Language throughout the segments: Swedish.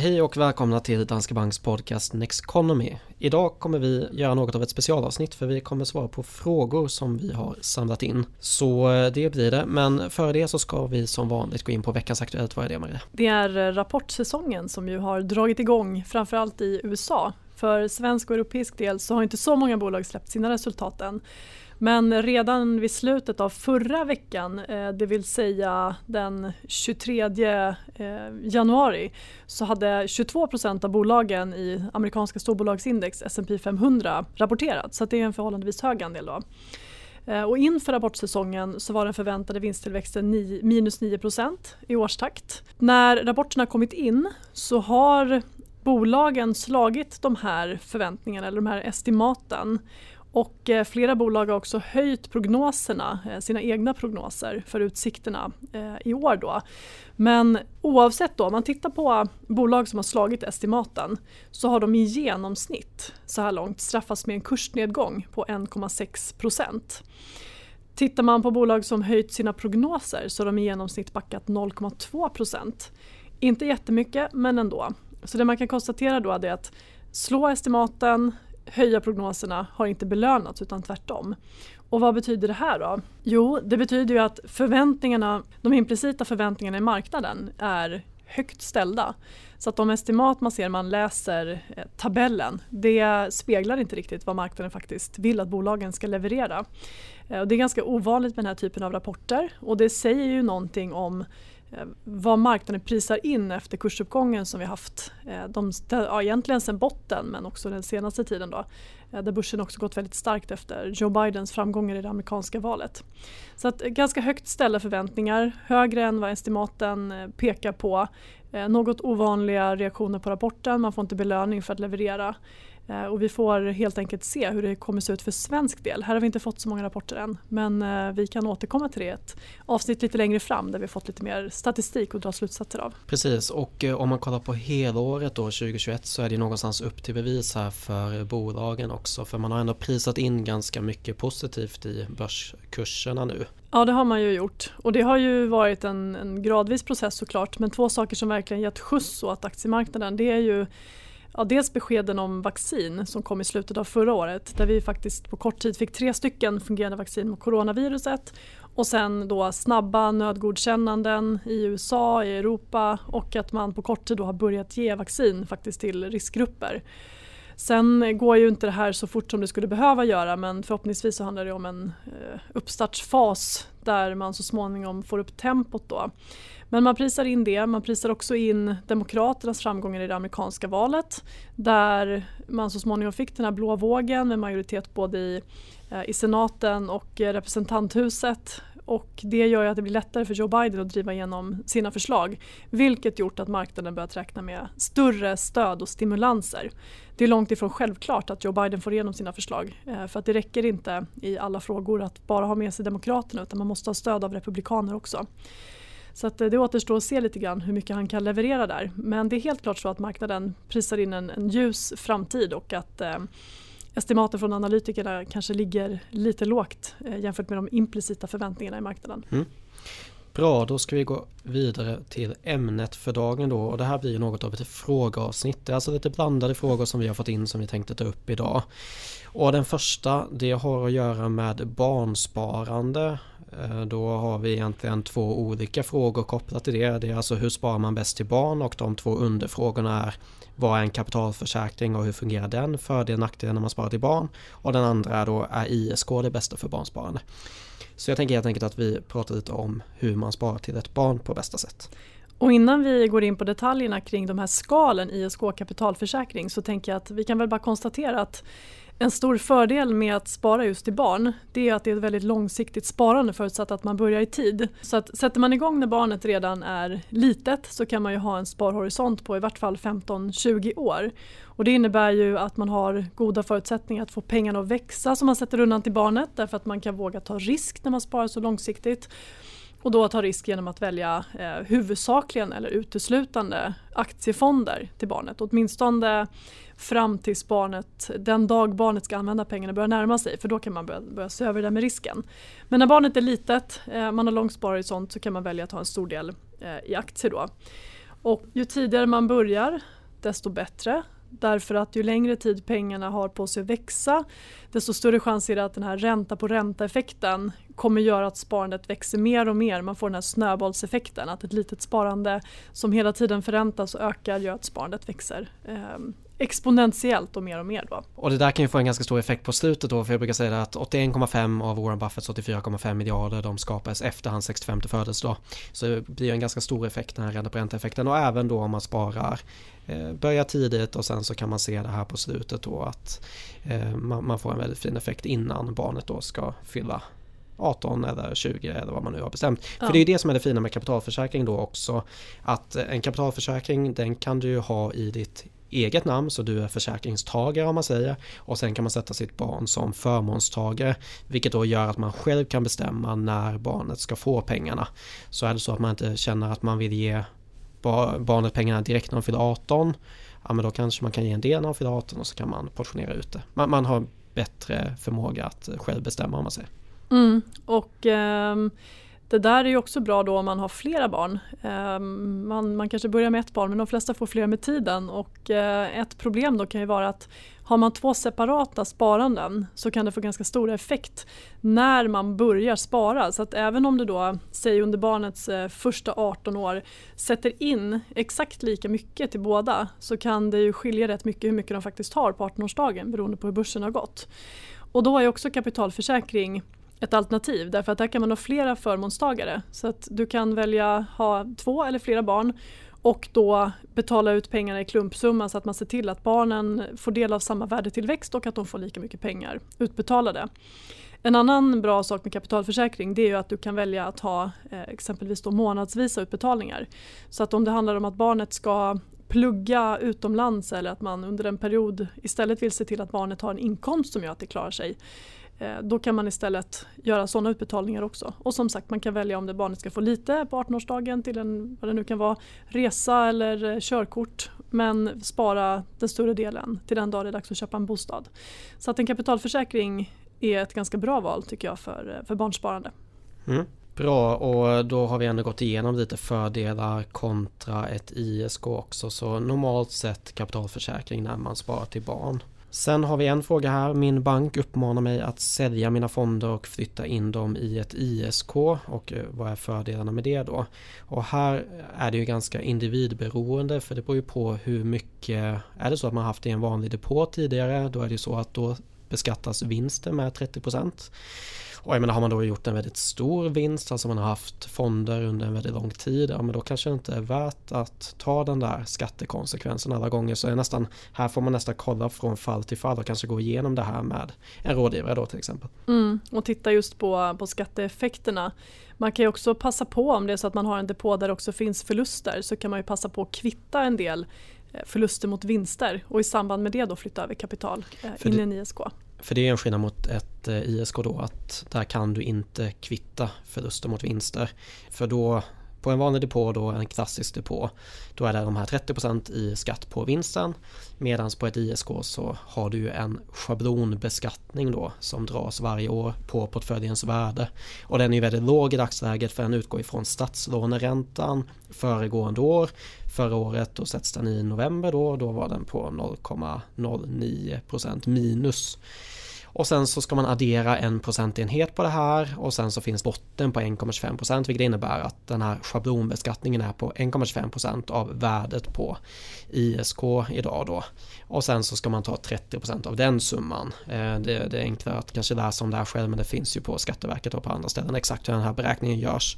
Hej och välkomna till Danske Banks podcast Next Economy. Idag kommer vi göra något av ett specialavsnitt för vi kommer svara på frågor som vi har samlat in. Så eh, det blir det, men före det så ska vi som vanligt gå in på veckans Aktuellt. Vad är det Maria? Det är eh, rapportsäsongen som ju har dragit igång framförallt i USA. För svensk och europeisk del så har inte så många bolag släppt sina resultat än. Men redan vid slutet av förra veckan, eh, det vill säga den 23 eh, januari, så hade 22 procent av bolagen i amerikanska storbolagsindex S&P 500 rapporterat. Så det är en förhållandevis hög andel. Då. Eh, och inför rapportsäsongen så var den förväntade vinsttillväxten minus 9% i årstakt. När rapporterna kommit in så har bolagen slagit de här förväntningarna eller de här estimaten och eh, flera bolag har också höjt prognoserna, eh, sina egna prognoser för utsikterna eh, i år. Då. Men oavsett då, om man tittar på bolag som har slagit estimaten så har de i genomsnitt så här långt straffats med en kursnedgång på 1,6 procent. Tittar man på bolag som höjt sina prognoser så har de i genomsnitt backat 0,2 procent. Inte jättemycket men ändå. Så det man kan konstatera då är att slå estimaten, höja prognoserna har inte belönats utan tvärtom. Och vad betyder det här då? Jo, det betyder ju att förväntningarna, de implicita förväntningarna i marknaden är högt ställda. Så att de estimat man ser man läser eh, tabellen, det speglar inte riktigt vad marknaden faktiskt vill att bolagen ska leverera. Eh, och det är ganska ovanligt med den här typen av rapporter och det säger ju någonting om Eh, vad marknaden prisar in efter kursuppgången som vi haft eh, de, ja, egentligen sen botten men också den senaste tiden då. Eh, där börsen också gått väldigt starkt efter Joe Bidens framgångar i det amerikanska valet. Så att ganska högt ställda förväntningar, högre än vad estimaten pekar på. Något ovanliga reaktioner på rapporten, man får inte belöning för att leverera. Eh, och vi får helt enkelt se hur det kommer se ut för svensk del. Här har vi inte fått så många rapporter än men eh, vi kan återkomma till det i ett avsnitt lite längre fram där vi fått lite mer statistik att dra slutsatser av. Precis och eh, om man kollar på helåret då 2021 så är det någonstans upp till bevis här för bolagen också för man har ändå prisat in ganska mycket positivt i börskurserna nu. Ja det har man ju gjort och det har ju varit en, en gradvis process såklart men två saker som verkligen gett skjuts åt aktiemarknaden det är ju Ja, dels beskeden om vaccin som kom i slutet av förra året där vi faktiskt på kort tid fick tre stycken fungerande vaccin mot coronaviruset och sen då snabba nödgodkännanden i USA, i Europa och att man på kort tid då har börjat ge vaccin faktiskt till riskgrupper. Sen går ju inte det här så fort som det skulle behöva göra men förhoppningsvis så handlar det om en eh, uppstartsfas där man så småningom får upp tempot då. Men man prisar in det, man prisar också in Demokraternas framgångar i det amerikanska valet där man så småningom fick den här blå vågen med majoritet både i, eh, i senaten och eh, representanthuset och det gör ju att det blir lättare för Joe Biden att driva igenom sina förslag vilket gjort att marknaden börjat räkna med större stöd och stimulanser. Det är långt ifrån självklart att Joe Biden får igenom sina förslag eh, för att det räcker inte i alla frågor att bara ha med sig Demokraterna utan man måste ha stöd av Republikaner också. Så att eh, det återstår att se lite grann hur mycket han kan leverera där. Men det är helt klart så att marknaden prisar in en, en ljus framtid och att eh, estimaten från analytikerna kanske ligger lite lågt eh, jämfört med de implicita förväntningarna i marknaden. Mm. Bra, då ska vi gå vidare till ämnet för dagen då och det här blir något av ett frågeavsnitt. Det är alltså lite blandade frågor som vi har fått in som vi tänkte ta upp idag. Och den första det har att göra med barnsparande eh, då har vi egentligen två olika frågor kopplat till det. Det är alltså hur sparar man bäst till barn och de två underfrågorna är vad är en kapitalförsäkring och hur fungerar den? Fördel och nackdel när man sparar till barn. Och den andra är då är ISK det bästa för barnsparande? Så jag tänker helt enkelt att vi pratar lite om hur man sparar till ett barn på bästa sätt. Och innan vi går in på detaljerna kring de här skalen ISK kapitalförsäkring så tänker jag att vi kan väl bara konstatera att en stor fördel med att spara just till barn det är att det är ett väldigt långsiktigt sparande förutsatt att man börjar i tid. Så att sätter man igång när barnet redan är litet så kan man ju ha en sparhorisont på i vart fall 15-20 år. Och det innebär ju att man har goda förutsättningar att få pengarna att växa som man sätter undan till barnet därför att man kan våga ta risk när man sparar så långsiktigt och då ta risk genom att välja eh, huvudsakligen eller uteslutande aktiefonder till barnet. Åtminstone fram tills barnet, den dag barnet ska använda pengarna börjar närma sig för då kan man börja, börja se över det med risken. Men när barnet är litet, eh, man har lång sånt så kan man välja att ha en stor del eh, i aktier då. Och ju tidigare man börjar desto bättre. Därför att ju längre tid pengarna har på sig att växa desto större chans är det att den här ränta på ränta effekten kommer göra att sparandet växer mer och mer. Man får den här snöbollseffekten att ett litet sparande som hela tiden förräntas och ökar gör att sparandet växer. Ehm, Exponentiellt och mer och mer. Då. Och det där kan ju få en ganska stor effekt på slutet då för jag brukar säga att 81,5 av Warren Buffetts 84,5 miljarder de skapades efter hans 65 födelsedag. Så det blir en ganska stor effekt den här ränta på ränta-effekten och även då om man sparar eh, börjar tidigt och sen så kan man se det här på slutet då att eh, man, man, får en väldigt fin effekt innan barnet då ska fylla 18 eller 20 eller vad man nu har bestämt. Ja. För det är det som är det fina med kapitalförsäkring då också. Att en kapitalförsäkring den kan du ju ha i ditt eget namn så du är försäkringstagare om man säger och sen kan man sätta sitt barn som förmånstagare vilket då gör att man själv kan bestämma när barnet ska få pengarna. Så är det så att man inte känner att man vill ge barnet pengarna direkt när de fyller 18 ja men då kanske man kan ge en del när de fyller 18 och så kan man portionera ut det. Man, man har bättre förmåga att själv bestämma om man säger. Mm, och um det där är ju också bra då om man har flera barn. Ehm, man, man kanske börjar med ett barn men de flesta får fler med tiden och eh, ett problem då kan ju vara att har man två separata sparanden så kan det få ganska stor effekt när man börjar spara. Så att även om du då, säg under barnets eh, första 18 år, sätter in exakt lika mycket till båda så kan det ju skilja rätt mycket hur mycket de faktiskt har på 18-årsdagen beroende på hur börsen har gått. Och då är också kapitalförsäkring ett alternativ därför att där kan man ha flera förmånstagare. Så att du kan välja ha två eller flera barn och då betala ut pengarna i klumpsumma så att man ser till att barnen får del av samma värdetillväxt och att de får lika mycket pengar utbetalade. En annan bra sak med kapitalförsäkring det är att du kan välja att ha eh, exempelvis då månadsvisa utbetalningar. Så att om det handlar om att barnet ska plugga utomlands eller att man under en period istället vill se till att barnet har en inkomst som gör att det klarar sig Eh, då kan man istället göra sådana utbetalningar också. Och som sagt man kan välja om det barnet ska få lite på 18-årsdagen till en vad det nu kan vara, resa eller eh, körkort men spara den större delen till den dag det är dags att köpa en bostad. Så att en kapitalförsäkring är ett ganska bra val tycker jag för, eh, för barnsparande. Mm. Bra och då har vi ändå gått igenom lite fördelar kontra ett ISK också så normalt sett kapitalförsäkring när man sparar till barn. Sen har vi en fråga här. Min bank uppmanar mig att sälja mina fonder och flytta in dem i ett ISK och eh, vad är fördelarna med det då? Och här är det ju ganska individberoende för det beror ju på hur mycket är det så att man haft det i en vanlig depå tidigare då är det ju så att då beskattas vinsten med 30 och jag menar, har man då gjort en väldigt stor vinst, alltså man har haft fonder under en väldigt lång tid, ja men då kanske det inte är värt att ta den där skattekonsekvensen alla gånger. Så är nästan, här får man nästan kolla från fall till fall och kanske gå igenom det här med en rådgivare då till exempel. Mm, och titta just på, på skatteeffekterna. Man kan ju också passa på om det är så att man har en depå där det också finns förluster så kan man ju passa på att kvitta en del eh, förluster mot vinster och i samband med det då flytta över kapital eh, in i en ISK. För det är en skillnad mot ett eh, ISK då att där kan du inte kvitta förluster mot vinster. För då på en vanlig depå då, en klassisk depå, då är det de här 30% i skatt på vinsten. Medan på ett ISK så har du en schablonbeskattning då som dras varje år på portföljens värde. Och den är ju väldigt låg i dagsläget för den utgår ifrån statslåneräntan föregående år. Förra året då sätts den i november då, då var den på 0,09% minus. Och sen så ska man addera en procentenhet på det här och sen så finns botten på 1,25% vilket innebär att den här schablonbeskattningen är på 1,25% av värdet på ISK idag då. Och sen så ska man ta 30% av den summan. Eh, det, det är enklare att kanske läsa om det här själv men det finns ju på Skatteverket och på andra ställen exakt hur den här beräkningen görs.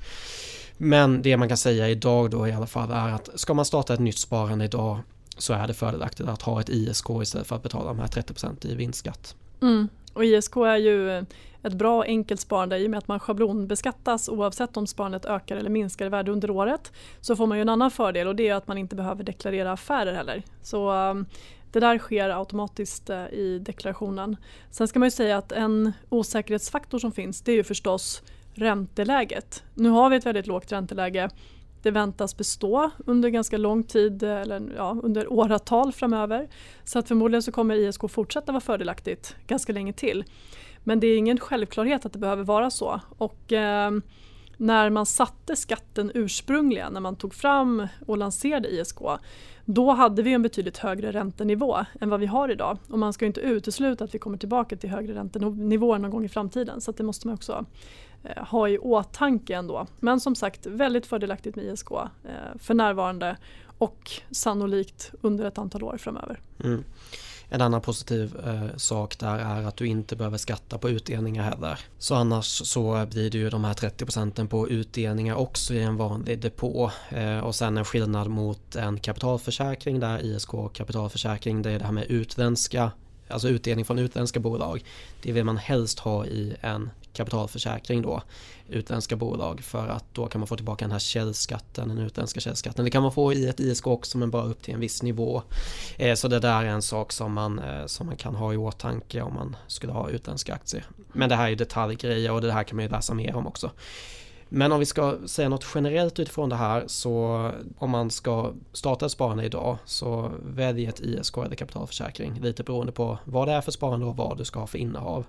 Men det man kan säga idag då i alla fall är att ska man starta ett nytt sparande idag så är det fördelaktigt att ha ett ISK istället för att betala de här 30% i vinstskatt. Mm. Och ISK är ju ett bra och enkelt sparande i och med att man schablonbeskattas oavsett om sparandet ökar eller minskar i värde under året. Så får man ju en annan fördel och det är att man inte behöver deklarera affärer heller. Så um, det där sker automatiskt eh, i deklarationen. Sen ska man ju säga att en osäkerhetsfaktor som finns det är ju förstås ränteläget. Nu har vi ett väldigt lågt ränteläge det väntas bestå under ganska lång tid, eller ja, under åratal framöver. Så att förmodligen så kommer ISK fortsätta vara fördelaktigt ganska länge till. Men det är ingen självklarhet att det behöver vara så. Och, eh, när man satte skatten ursprungligen, när man tog fram och lanserade ISK, då hade vi en betydligt högre räntenivå än vad vi har idag. Och man ska inte utesluta att vi kommer tillbaka till högre räntenivåer någon gång i framtiden. Så det måste man också Eh, ha i åtanke ändå. Men som sagt, väldigt fördelaktigt med ISK eh, för närvarande och sannolikt under ett antal år framöver. Mm. En annan positiv eh, sak där är att du inte behöver skatta på utdelningar heller. Så annars så blir det ju de här 30 procenten på utdelningar också i en vanlig depå. Eh, och sen en skillnad mot en kapitalförsäkring där ISK kapitalförsäkring det är det här med utländska alltså utdelning från utländska bolag. Det vill man helst ha i en kapitalförsäkring då utländska bolag för att då kan man få tillbaka den här källskatten, den utländska källskatten. Det kan man få i ett ISK också men bara upp till en viss nivå. Eh, så det där är en sak som man, eh, som man kan ha i åtanke om man skulle ha utländska aktier. Men det här är detaljgrejer och det här kan man ju läsa mer om också. Men om vi ska säga något generellt utifrån det här så om man ska starta ett sparande idag så välj ett ISK eller kapitalförsäkring lite beroende på vad det är för sparande och vad du ska ha för innehav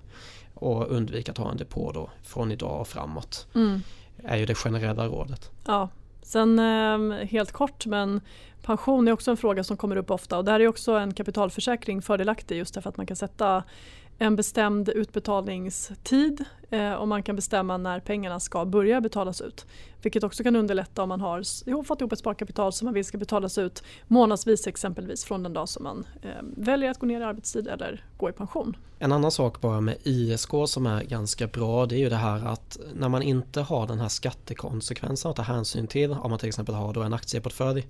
och undvika att ha en depå då från idag och framåt. Mm. är ju det generella rådet. Ja, sen eh, helt kort men pension är också en fråga som kommer upp ofta och där är också en kapitalförsäkring fördelaktig just därför att man kan sätta en bestämd utbetalningstid eh, och man kan bestämma när pengarna ska börja betalas ut. Vilket också kan underlätta om man har fått ihop ett sparkapital som man vill ska betalas ut månadsvis exempelvis från den dag som man eh, väljer att gå ner i arbetstid eller gå i pension. En annan sak bara med ISK som är ganska bra det är ju det här att när man inte har den här skattekonsekvensen att ta hänsyn till om man till exempel har då en aktieportfölj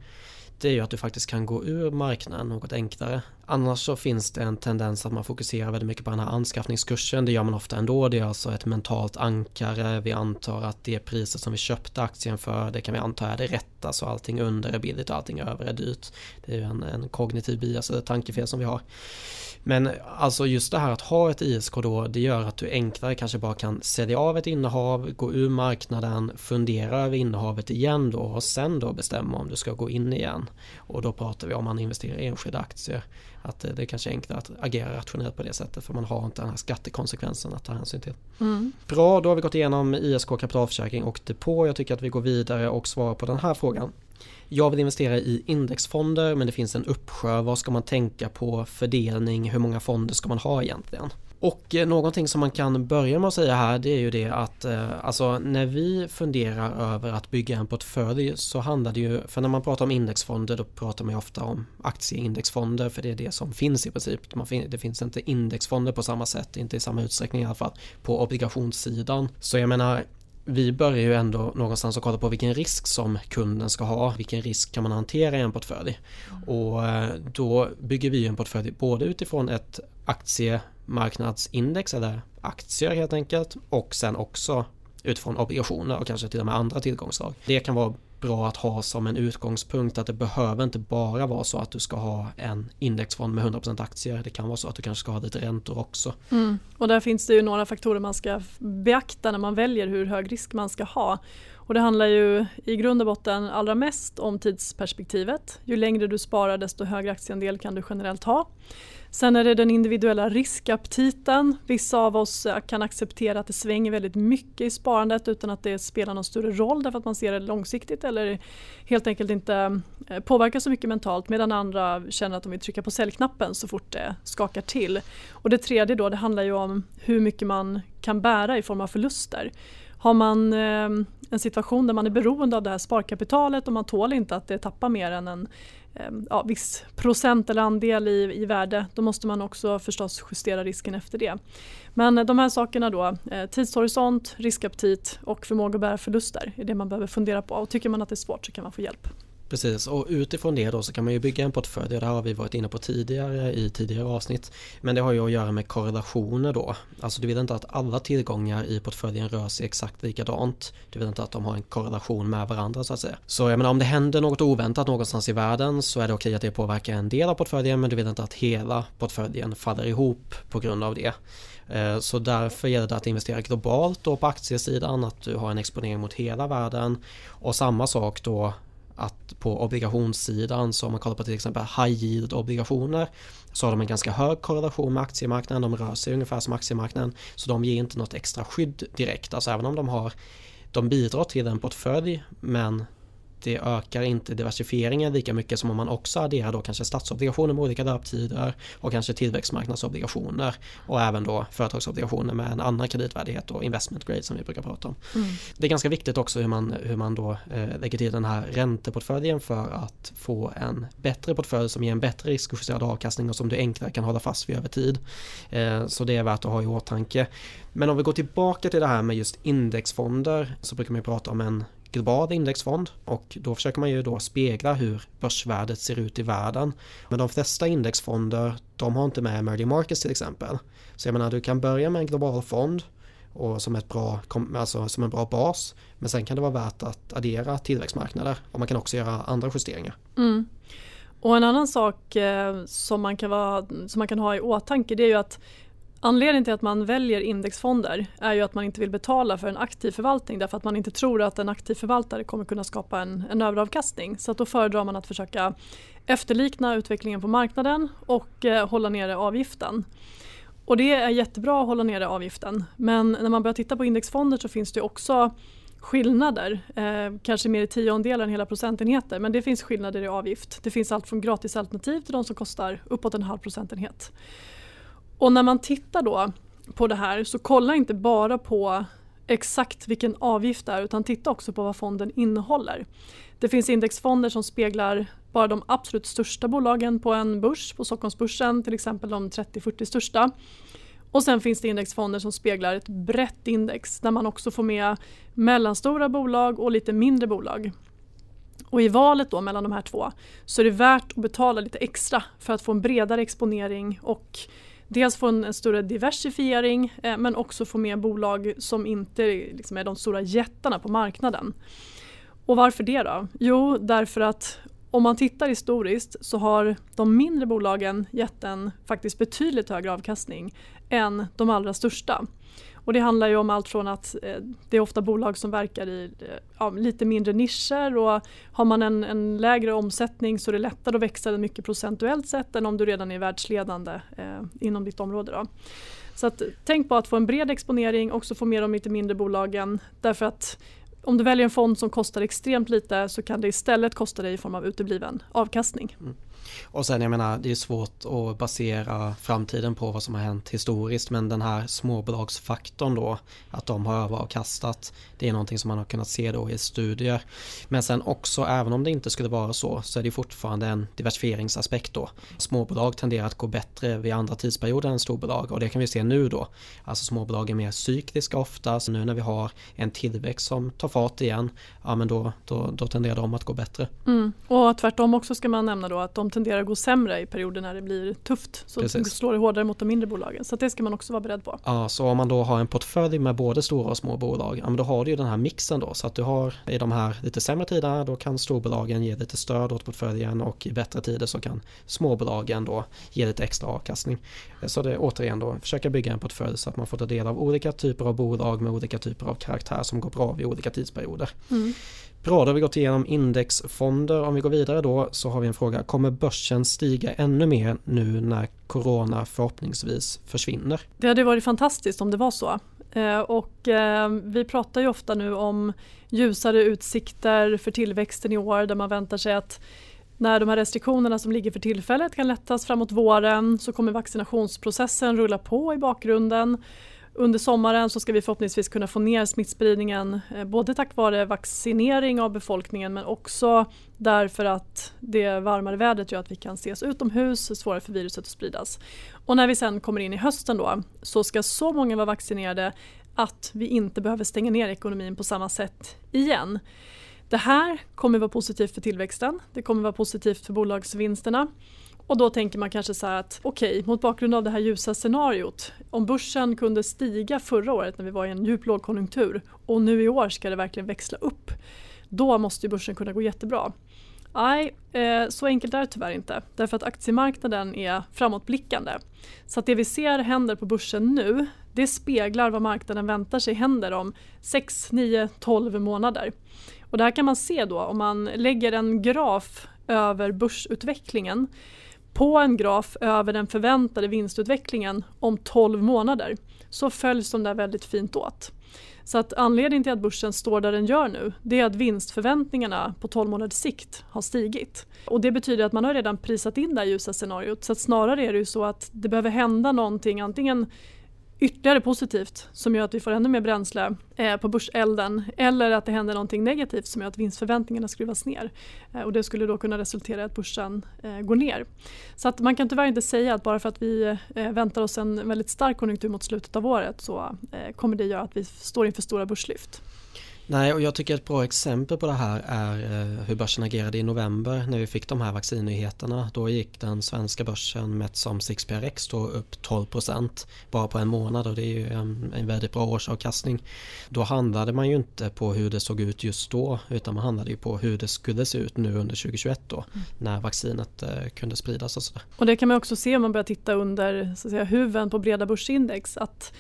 det är ju att du faktiskt kan gå ur marknaden något enklare. Annars så finns det en tendens att man fokuserar väldigt mycket på den här anskaffningskursen. Det gör man ofta ändå. Det är alltså ett mentalt ankare. Vi antar att det priset som vi köpte aktien för, det kan vi anta är det rätta. Så allting under är billigt och allting över är dyrt. Det är ju en, en kognitiv bias eller tankefel som vi har. Men alltså just det här att ha ett ISK då, det gör att du enklare kanske bara kan sälja av ett innehav, gå ur marknaden, fundera över innehavet igen då och sen då bestämma om du ska gå in igen. Och då pratar vi om man investerar i enskilda aktier. Att det kanske är enklare att agera rationellt på det sättet för man har inte den här skattekonsekvensen att ta hänsyn till. Mm. Bra, då har vi gått igenom ISK kapitalförsäkring och depå. Jag tycker att vi går vidare och svarar på den här frågan. Jag vill investera i indexfonder men det finns en uppsjö. Vad ska man tänka på? Fördelning? Hur många fonder ska man ha egentligen? Och eh, någonting som man kan börja med att säga här det är ju det att eh, alltså när vi funderar över att bygga en portfölj så handlar det ju, för när man pratar om indexfonder då pratar man ju ofta om aktieindexfonder för det är det som finns i princip. det finns inte indexfonder på samma sätt, inte i samma utsträckning i alla fall på obligationssidan. Så jag menar vi börjar ju ändå någonstans att kolla på vilken risk som kunden ska ha. Vilken risk kan man hantera i en portfölj? Och eh, då bygger vi en portfölj både utifrån ett marknadsindex eller aktier helt enkelt och sen också utifrån obligationer och kanske till och med andra tillgångsslag. Det kan vara bra att ha som en utgångspunkt att det behöver inte bara vara så att du ska ha en indexfond med 100% aktier. Det kan vara så att du kanske ska ha lite räntor också. Mm. Och där finns det ju några faktorer man ska beakta när man väljer hur hög risk man ska ha. Och det handlar ju i grund och botten allra mest om tidsperspektivet. Ju längre du sparar desto högre aktieandel kan du generellt ha. Sen är det den individuella riskaptiten. Vissa av oss eh, kan acceptera att det svänger väldigt mycket i sparandet utan att det spelar någon större roll därför att man ser det långsiktigt eller helt enkelt inte eh, påverkar så mycket mentalt medan andra känner att de vill trycka på säljknappen så fort det skakar till. Och det tredje då det handlar ju om hur mycket man kan bära i form av förluster. Har man eh, en situation där man är beroende av det här sparkapitalet och man tål inte att det tappar mer än en Ehm, ja, viss procent eller andel i, i värde då måste man också förstås justera risken efter det. Men de här sakerna då, eh, tidshorisont, riskaptit och förmåga att bära förluster är det man behöver fundera på och tycker man att det är svårt så kan man få hjälp. Precis och utifrån det då så kan man ju bygga en portfölj. Det har vi varit inne på tidigare i tidigare avsnitt. Men det har ju att göra med korrelationer då. Alltså du vill inte att alla tillgångar i portföljen rör sig exakt likadant. Du vill inte att de har en korrelation med varandra så att säga. Så jag menar om det händer något oväntat någonstans i världen så är det okej att det påverkar en del av portföljen men du vill inte att hela portföljen faller ihop på grund av det. Eh, så därför gäller det att investera globalt då på aktiesidan, att du har en exponering mot hela världen. Och samma sak då att på obligationssidan så om man kollar på till exempel high yield obligationer så har de en ganska hög korrelation med aktiemarknaden. De rör sig ungefär som aktiemarknaden så de ger inte något extra skydd direkt. Alltså även om de har de bidrar till en portfölj men det ökar inte diversifieringen lika mycket som om man också adderar då kanske statsobligationer med olika löptider och kanske tillväxtmarknadsobligationer och även då företagsobligationer med en annan kreditvärdighet och investment grade som vi brukar prata om. Mm. Det är ganska viktigt också hur man, hur man då eh, lägger till den här ränteportföljen för att få en bättre portfölj som ger en bättre riskjusterad avkastning och som du enklare kan hålla fast vid över tid. Eh, så det är värt att ha i åtanke. Men om vi går tillbaka till det här med just indexfonder så brukar man prata om en global indexfond och då försöker man ju då spegla hur börsvärdet ser ut i världen. Men de flesta indexfonder de har inte med emerging markets till exempel. Så jag menar du kan börja med en global fond och som, ett bra, alltså som en bra bas. Men sen kan det vara värt att addera tillväxtmarknader och man kan också göra andra justeringar. Mm. Och en annan sak eh, som, man kan vara, som man kan ha i åtanke det är ju att Anledningen till att man väljer indexfonder är ju att man inte vill betala för en aktiv förvaltning därför att man inte tror att en aktiv förvaltare kommer kunna skapa en, en överavkastning. Så då föredrar man att försöka efterlikna utvecklingen på marknaden och eh, hålla nere avgiften. Och det är jättebra att hålla nere avgiften men när man börjar titta på indexfonder så finns det också skillnader, eh, kanske mer i tiondelar än hela procentenheter men det finns skillnader i avgift. Det finns allt från gratisalternativ till de som kostar uppåt en halv procentenhet. Och när man tittar då på det här så kolla inte bara på exakt vilken avgift det är utan titta också på vad fonden innehåller. Det finns indexfonder som speglar bara de absolut största bolagen på en börs, på Stockholmsbörsen till exempel de 30-40 största. Och sen finns det indexfonder som speglar ett brett index där man också får med mellanstora bolag och lite mindre bolag. Och i valet då mellan de här två så är det värt att betala lite extra för att få en bredare exponering och dels få en, en större diversifiering eh, men också få med bolag som inte liksom, är de stora jättarna på marknaden. Och varför det då? Jo, därför att om man tittar historiskt så har de mindre bolagen gett en faktiskt betydligt högre avkastning än de allra största. Och det handlar ju om allt från att eh, det är ofta bolag som verkar i eh, ja, lite mindre nischer och har man en, en, lägre omsättning så är det lättare att växa mycket procentuellt sett än om du redan är världsledande eh, inom ditt område. Då. Så att, tänk på att få en bred exponering, också få med de lite mindre bolagen därför att om du väljer en fond som kostar extremt lite så kan det istället kosta dig i form av utebliven avkastning. Mm. Och sen jag menar det är svårt att basera framtiden på vad som har hänt historiskt men den här småbolagsfaktorn då att de har överavkastat det är någonting som man har kunnat se då i studier. Men sen också även om det inte skulle vara så så är det fortfarande en diversifieringsaspekt då. Småbolag tenderar att gå bättre vid andra tidsperioder än storbolag och det kan vi se nu då. Alltså småbolag är mer cykliska ofta så nu när vi har en tillväxt som tar fart igen ja men då, då, då tenderar de att gå bättre. Mm. Och tvärtom också ska man nämna då att de tenderar att gå sämre i perioder när det blir tufft. Så Precis. det slår det hårdare mot de mindre bolagen. Så det ska man också vara beredd på. Ja, så om man då har en portfölj med både stora och små bolag, ja, men då har du ju den här mixen då. Så att du har i de här lite sämre tiderna, då kan storbolagen ge lite stöd åt portföljen och i bättre tider så kan småbolagen då ge lite extra avkastning. Så det är återigen då, försöka bygga en portfölj så att man får ta del av olika typer av bolag med olika typer av karaktär som går bra vid olika tidsperioder. Mm. Bra, då har vi gått igenom indexfonder. Om vi går vidare då så har vi en fråga. Kommer börsen stiga ännu mer nu när corona förhoppningsvis försvinner? Det hade varit fantastiskt om det var så. Eh, och eh, vi pratar ju ofta nu om ljusare utsikter för tillväxten i år där man väntar sig att när de här restriktionerna som ligger för tillfället kan lättas framåt våren så kommer vaccinationsprocessen rulla på i bakgrunden under sommaren så ska vi förhoppningsvis kunna få ner smittspridningen eh, både tack vare vaccinering av befolkningen men också därför att det varmare vädret gör att vi kan ses utomhus, svårare för viruset att spridas. Och när vi sen kommer in i hösten då så ska så många vara vaccinerade att vi inte behöver stänga ner ekonomin på samma sätt igen. Det här kommer vara positivt för tillväxten, det kommer vara positivt för bolagsvinsterna och då tänker man kanske så här att okej, okay, mot bakgrund av det här ljusa scenariot, om börsen kunde stiga förra året när vi var i en djup lågkonjunktur och nu i år ska det verkligen växla upp, då måste ju börsen kunna gå jättebra. Nej, eh, så enkelt är det tyvärr inte. Därför att aktiemarknaden är framåtblickande. Så att det vi ser händer på börsen nu, det speglar vad marknaden väntar sig händer om 6, 9, 12 månader. Och det här kan man se då om man lägger en graf över börsutvecklingen på en graf över den förväntade vinstutvecklingen om 12 månader så följs de där väldigt fint åt. Så att anledningen till att börsen står där den gör nu det är att vinstförväntningarna på 12 månaders sikt har stigit. Och det betyder att man har redan prisat in det här ljusa scenariot. Så att snarare är det ju så att det behöver hända någonting antingen ytterligare positivt som gör att vi får ännu mer bränsle eh, på börselden eller att det händer någonting negativt som gör att vinstförväntningarna skruvas ner. Eh, och det skulle då kunna resultera i att börsen eh, går ner. Så att man kan tyvärr inte säga att bara för att vi eh, väntar oss en väldigt stark konjunktur mot slutet av året så eh, kommer det göra att vi står inför stora börslyft. Nej, och jag tycker ett bra exempel på det här är eh, hur börsen agerade i november när vi fick de här vaccinnyheterna. Då gick den svenska börsen mätt som 6PRX då upp 12% bara på en månad och det är ju en, en väldigt bra årsavkastning. Då handlade man ju inte på hur det såg ut just då utan man handlade ju på hur det skulle se ut nu under 2021 då mm. när vaccinet eh, kunde spridas och sådär. Och det kan man också se om man börjar titta under så att säga, huven på breda börsindex att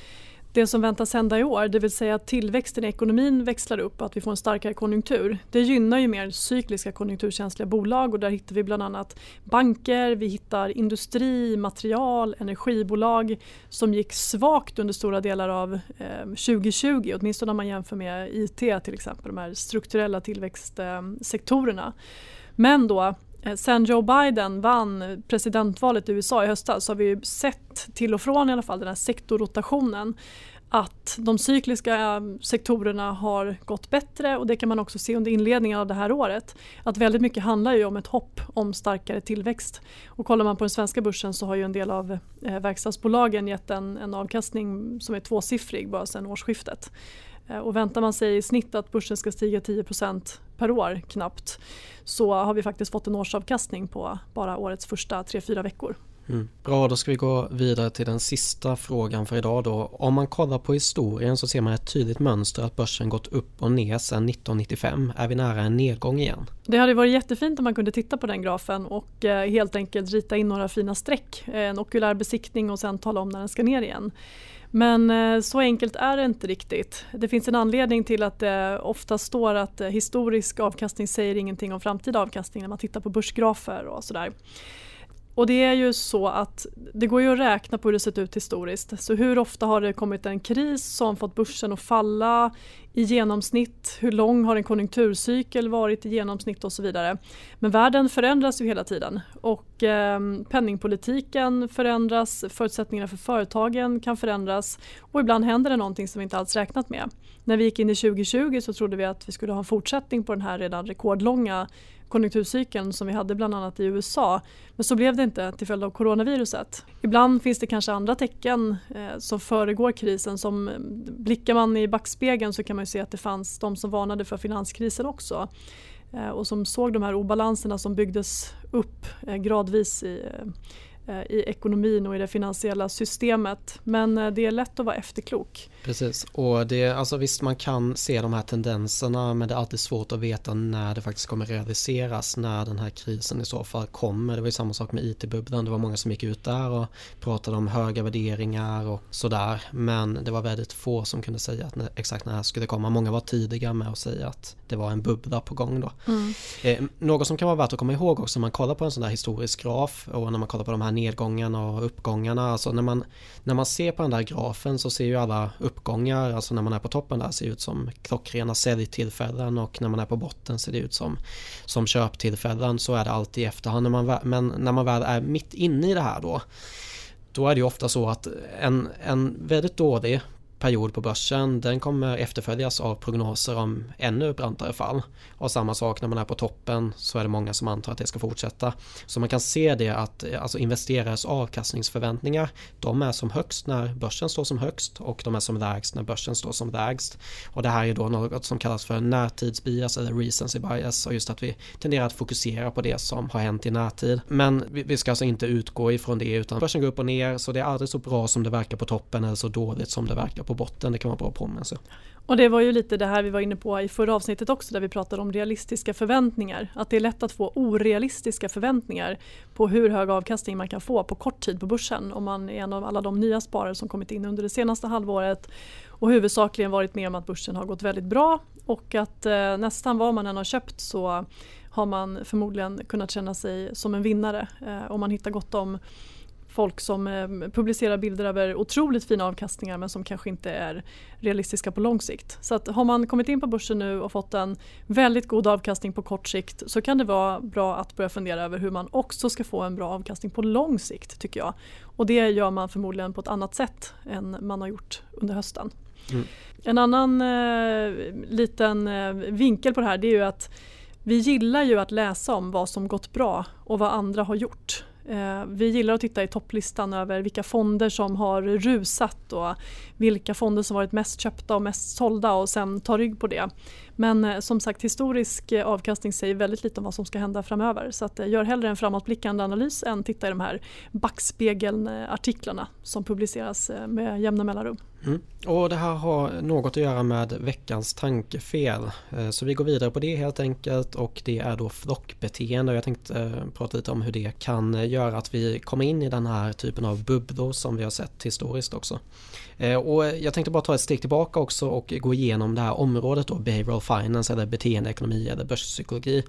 det som väntas hända i år, det vill säga att tillväxten i ekonomin växlar upp och att vi får en starkare konjunktur. Det gynnar ju mer cykliska konjunkturkänsliga bolag och där hittar vi bland annat banker, vi hittar industri, material, energibolag som gick svagt under stora delar av eh, 2020, åtminstone om man jämför med IT till exempel, de här strukturella tillväxtsektorerna. Men då Eh, sen Joe Biden vann presidentvalet i USA i höstas så har vi sett till och från i alla fall den här sektorrotationen att de cykliska eh, sektorerna har gått bättre och det kan man också se under inledningen av det här året. Att väldigt mycket handlar ju om ett hopp om starkare tillväxt. Och kollar man på den svenska börsen så har ju en del av eh, verkstadsbolagen gett en, en avkastning som är tvåsiffrig bara sedan årsskiftet. Eh, och väntar man sig i snitt att börsen ska stiga 10 per år knappt så har vi faktiskt fått en årsavkastning på bara årets första 3-4 veckor. Mm. Bra, då ska vi gå vidare till den sista frågan för idag då. Om man kollar på historien så ser man ett tydligt mönster att börsen gått upp och ner sedan 1995. Är vi nära en nedgång igen? Det hade varit jättefint om man kunde titta på den grafen och eh, helt enkelt rita in några fina streck, eh, en okulär besiktning och sen tala om när den ska ner igen. Men eh, så enkelt är det inte riktigt. Det finns en anledning till att det ofta står att eh, historisk avkastning säger ingenting om framtida avkastning när man tittar på börsgrafer och sådär. Och det är ju så att det går ju att räkna på hur det sett ut historiskt. Så hur ofta har det kommit en kris som fått börsen att falla i genomsnitt? Hur lång har en konjunkturcykel varit i genomsnitt och så vidare. Men världen förändras ju hela tiden och eh, penningpolitiken förändras, förutsättningarna för företagen kan förändras och ibland händer det någonting som vi inte alls räknat med. När vi gick in i 2020 så trodde vi att vi skulle ha en fortsättning på den här redan rekordlånga konjunkturcykeln som vi hade bland annat i USA. Men så blev det inte till följd av coronaviruset. Ibland finns det kanske andra tecken eh, som föregår krisen. Som eh, blickar man i backspegeln så kan man se att det fanns de som varnade för finanskrisen också eh, och som såg de här obalanserna som byggdes upp eh, gradvis i Eh, i ekonomin och i det finansiella systemet. Men eh, det är lätt att vara efterklok. Precis, och det, alltså visst man kan se de här tendenserna men det är alltid svårt att veta när det faktiskt kommer realiseras, när den här krisen i så fall kommer. Det var ju samma sak med IT-bubblan, det var många som gick ut där och pratade om höga värderingar och sådär. Men det var väldigt få som kunde säga att exakt när det här skulle komma. Många var tidiga med att säga att det var en bubbla på gång då. Mm. Eh, något som kan vara värt att komma ihåg också när man kollar på en sån här historisk graf och när man kollar på de här nedgångarna och uppgångarna. Alltså när man, när man ser på den där grafen så ser ju alla uppgångar, alltså när man är på toppen där ser ut som klockrena säljtillfällen och när man är på botten ser det ut som, som köptillfällen. Så är det alltid i efterhand. När man, men när man väl är mitt inne i det här då då är det ju ofta så att en, en väldigt dålig period på börsen den kommer efterföljas av prognoser om ännu brantare fall. Och samma sak när man är på toppen så är det många som antar att det ska fortsätta. Så man kan se det att alltså investerares avkastningsförväntningar de är som högst när börsen står som högst och de är som lägst när börsen står som lägst. Och det här är då något som kallas för närtidsbias eller recency bias och just att vi tenderar att fokusera på det som har hänt i närtid. Men vi ska alltså inte utgå ifrån det utan börsen går upp och ner så det är aldrig så bra som det verkar på toppen eller så dåligt som det verkar på på botten. Det kan vara bra påminnelse. Och det var ju lite det här vi var inne på i förra avsnittet också där vi pratade om realistiska förväntningar. Att det är lätt att få orealistiska förväntningar på hur hög avkastning man kan få på kort tid på börsen om man är en av alla de nya sparare som kommit in under det senaste halvåret och huvudsakligen varit med om att börsen har gått väldigt bra och att eh, nästan vad man än har köpt så har man förmodligen kunnat känna sig som en vinnare eh, om man hittar gott om folk som eh, publicerar bilder över otroligt fina avkastningar men som kanske inte är realistiska på lång sikt. Så att har man kommit in på börsen nu och fått en väldigt god avkastning på kort sikt så kan det vara bra att börja fundera över hur man också ska få en bra avkastning på lång sikt tycker jag. Och det gör man förmodligen på ett annat sätt än man har gjort under hösten. Mm. En annan eh, liten eh, vinkel på det här det är ju att vi gillar ju att läsa om vad som gått bra och vad andra har gjort. Eh, vi gillar att titta i topplistan över vilka fonder som har rusat och vilka fonder som varit mest köpta och mest sålda och sen ta rygg på det. Men eh, som sagt historisk eh, avkastning säger väldigt lite om vad som ska hända framöver så att, eh, gör hellre en framåtblickande analys än titta i de här backspegeln-artiklarna som publiceras eh, med jämna mellanrum. Mm. Och det här har något att göra med veckans tankefel. Eh, så vi går vidare på det helt enkelt och det är då flockbeteende. Jag tänkte prata lite om hur det kan göra att vi kommer in i den här typen av bubblor som vi har sett historiskt också. Eh, och jag tänkte bara ta ett steg tillbaka också och gå igenom det här området då, behavioral finance eller beteendeekonomi eller börspsykologi.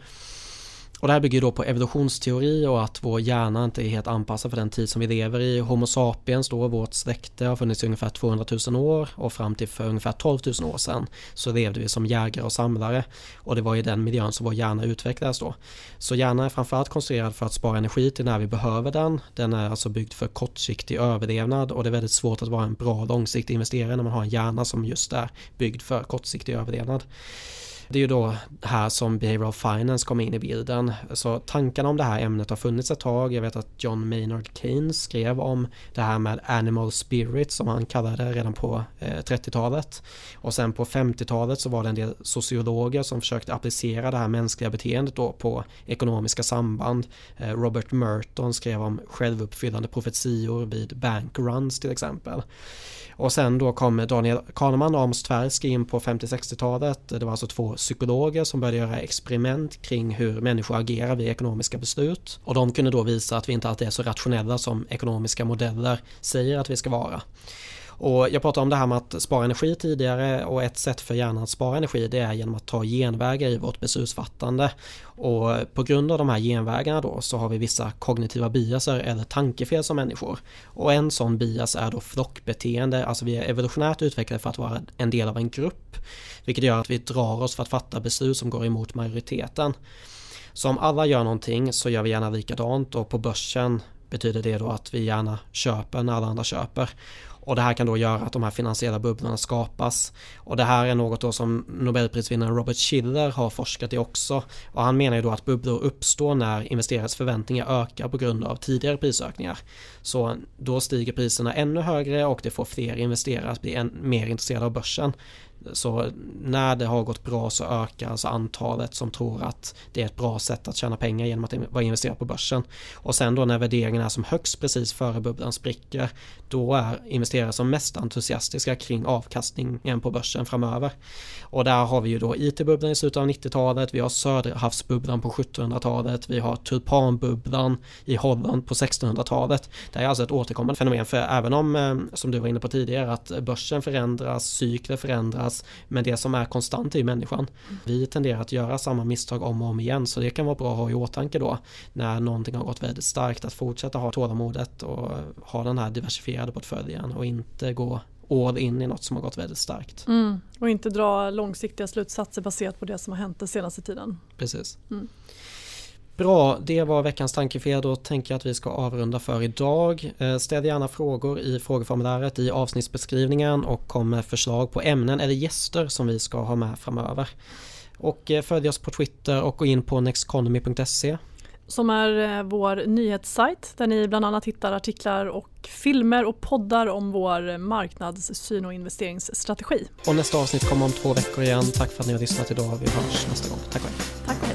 Och det här bygger då på evolutionsteori och att vår hjärna inte är helt anpassad för den tid som vi lever i. Homo sapiens då, vårt släkte, har funnits i ungefär 200 000 år och fram till för ungefär 12 000 år sedan så levde vi som jägare och samlare. Och det var i den miljön som vår hjärna utvecklades då. Så hjärnan är framförallt konstruerad för att spara energi till när vi behöver den. Den är alltså byggd för kortsiktig överlevnad och det är väldigt svårt att vara en bra långsiktig investerare när man har en hjärna som just är byggd för kortsiktig överlevnad. Det är ju då här som behavioral finance kommer in i bilden. Så tankarna om det här ämnet har funnits ett tag. Jag vet att John Maynard Keynes skrev om det här med animal spirit som han kallade det redan på eh, 30-talet. Och sen på 50-talet så var det en del sociologer som försökte applicera det här mänskliga beteendet då på ekonomiska samband. Eh, Robert Merton skrev om självuppfyllande profetior vid bankruns till exempel. Och sen då kom Daniel Kahneman och Amos Tversky in på 50-60-talet. Det var alltså två psykologer som började göra experiment kring hur människor agerar vid ekonomiska beslut. Och de kunde då visa att vi inte alltid är så rationella som ekonomiska modeller säger att vi ska vara. Och jag pratade om det här med att spara energi tidigare och ett sätt för hjärnan att spara energi det är genom att ta genvägar i vårt beslutsfattande. Och på grund av de här genvägarna då så har vi vissa kognitiva biaser eller tankefel som människor. Och en sån bias är då flockbeteende, alltså vi är evolutionärt utvecklade för att vara en del av en grupp. Vilket gör att vi drar oss för att fatta beslut som går emot majoriteten. Så om alla gör någonting så gör vi gärna likadant och på börsen betyder det då att vi gärna köper när alla andra köper. Och det här kan då göra att de här finansiella bubblorna skapas. Och det här är något då som Nobelprisvinnaren Robert Schiller har forskat i också. Och han menar ju då att bubblor uppstår när investerares förväntningar ökar på grund av tidigare prisökningar. Så då stiger priserna ännu högre och det får fler investerare att bli än mer intresserade av börsen. Så när det har gått bra så ökar alltså antalet som tror att det är ett bra sätt att tjäna pengar genom att vara investerad på börsen. Och sen då när värderingen är som högst precis före bubblan spricker då är investerare som mest entusiastiska kring avkastningen på börsen framöver. Och där har vi ju då IT-bubblan i slutet av 90-talet, vi har Söderhavsbubblan på 1700-talet, vi har tulpanbubblan i Holland på 1600-talet. Det är alltså ett återkommande fenomen för även om, eh, som du var inne på tidigare, att börsen förändras, cykler förändras förändras. Men det som är konstant är ju människan. Vi tenderar att göra samma misstag om och om igen så det kan vara bra att ha i åtanke då när någonting har gått väldigt starkt att fortsätta ha tålamodet och ha den här diversifierade portföljen och inte gå all in i något som har gått väldigt starkt. Mm. Och inte dra långsiktiga slutsatser baserat på det som har hänt den senaste tiden. Precis. Mm. Bra, det var veckans tankefel. Då tänker jag att vi ska avrunda för idag. Eh, ställ gärna frågor i frågeformuläret i avsnittsbeskrivningen och kom med förslag på ämnen eller gäster som vi ska ha med framöver. Och eh, följ oss på Twitter och gå in på nexteconomy.se som är eh, vår nyhetssajt där ni bland annat hittar artiklar och filmer och poddar om vår marknadssyn och investeringsstrategi. Och nästa avsnitt kommer om två veckor igen. Tack för att ni har lyssnat idag. Vi hörs nästa gång. Tack och hej. Tack och hej.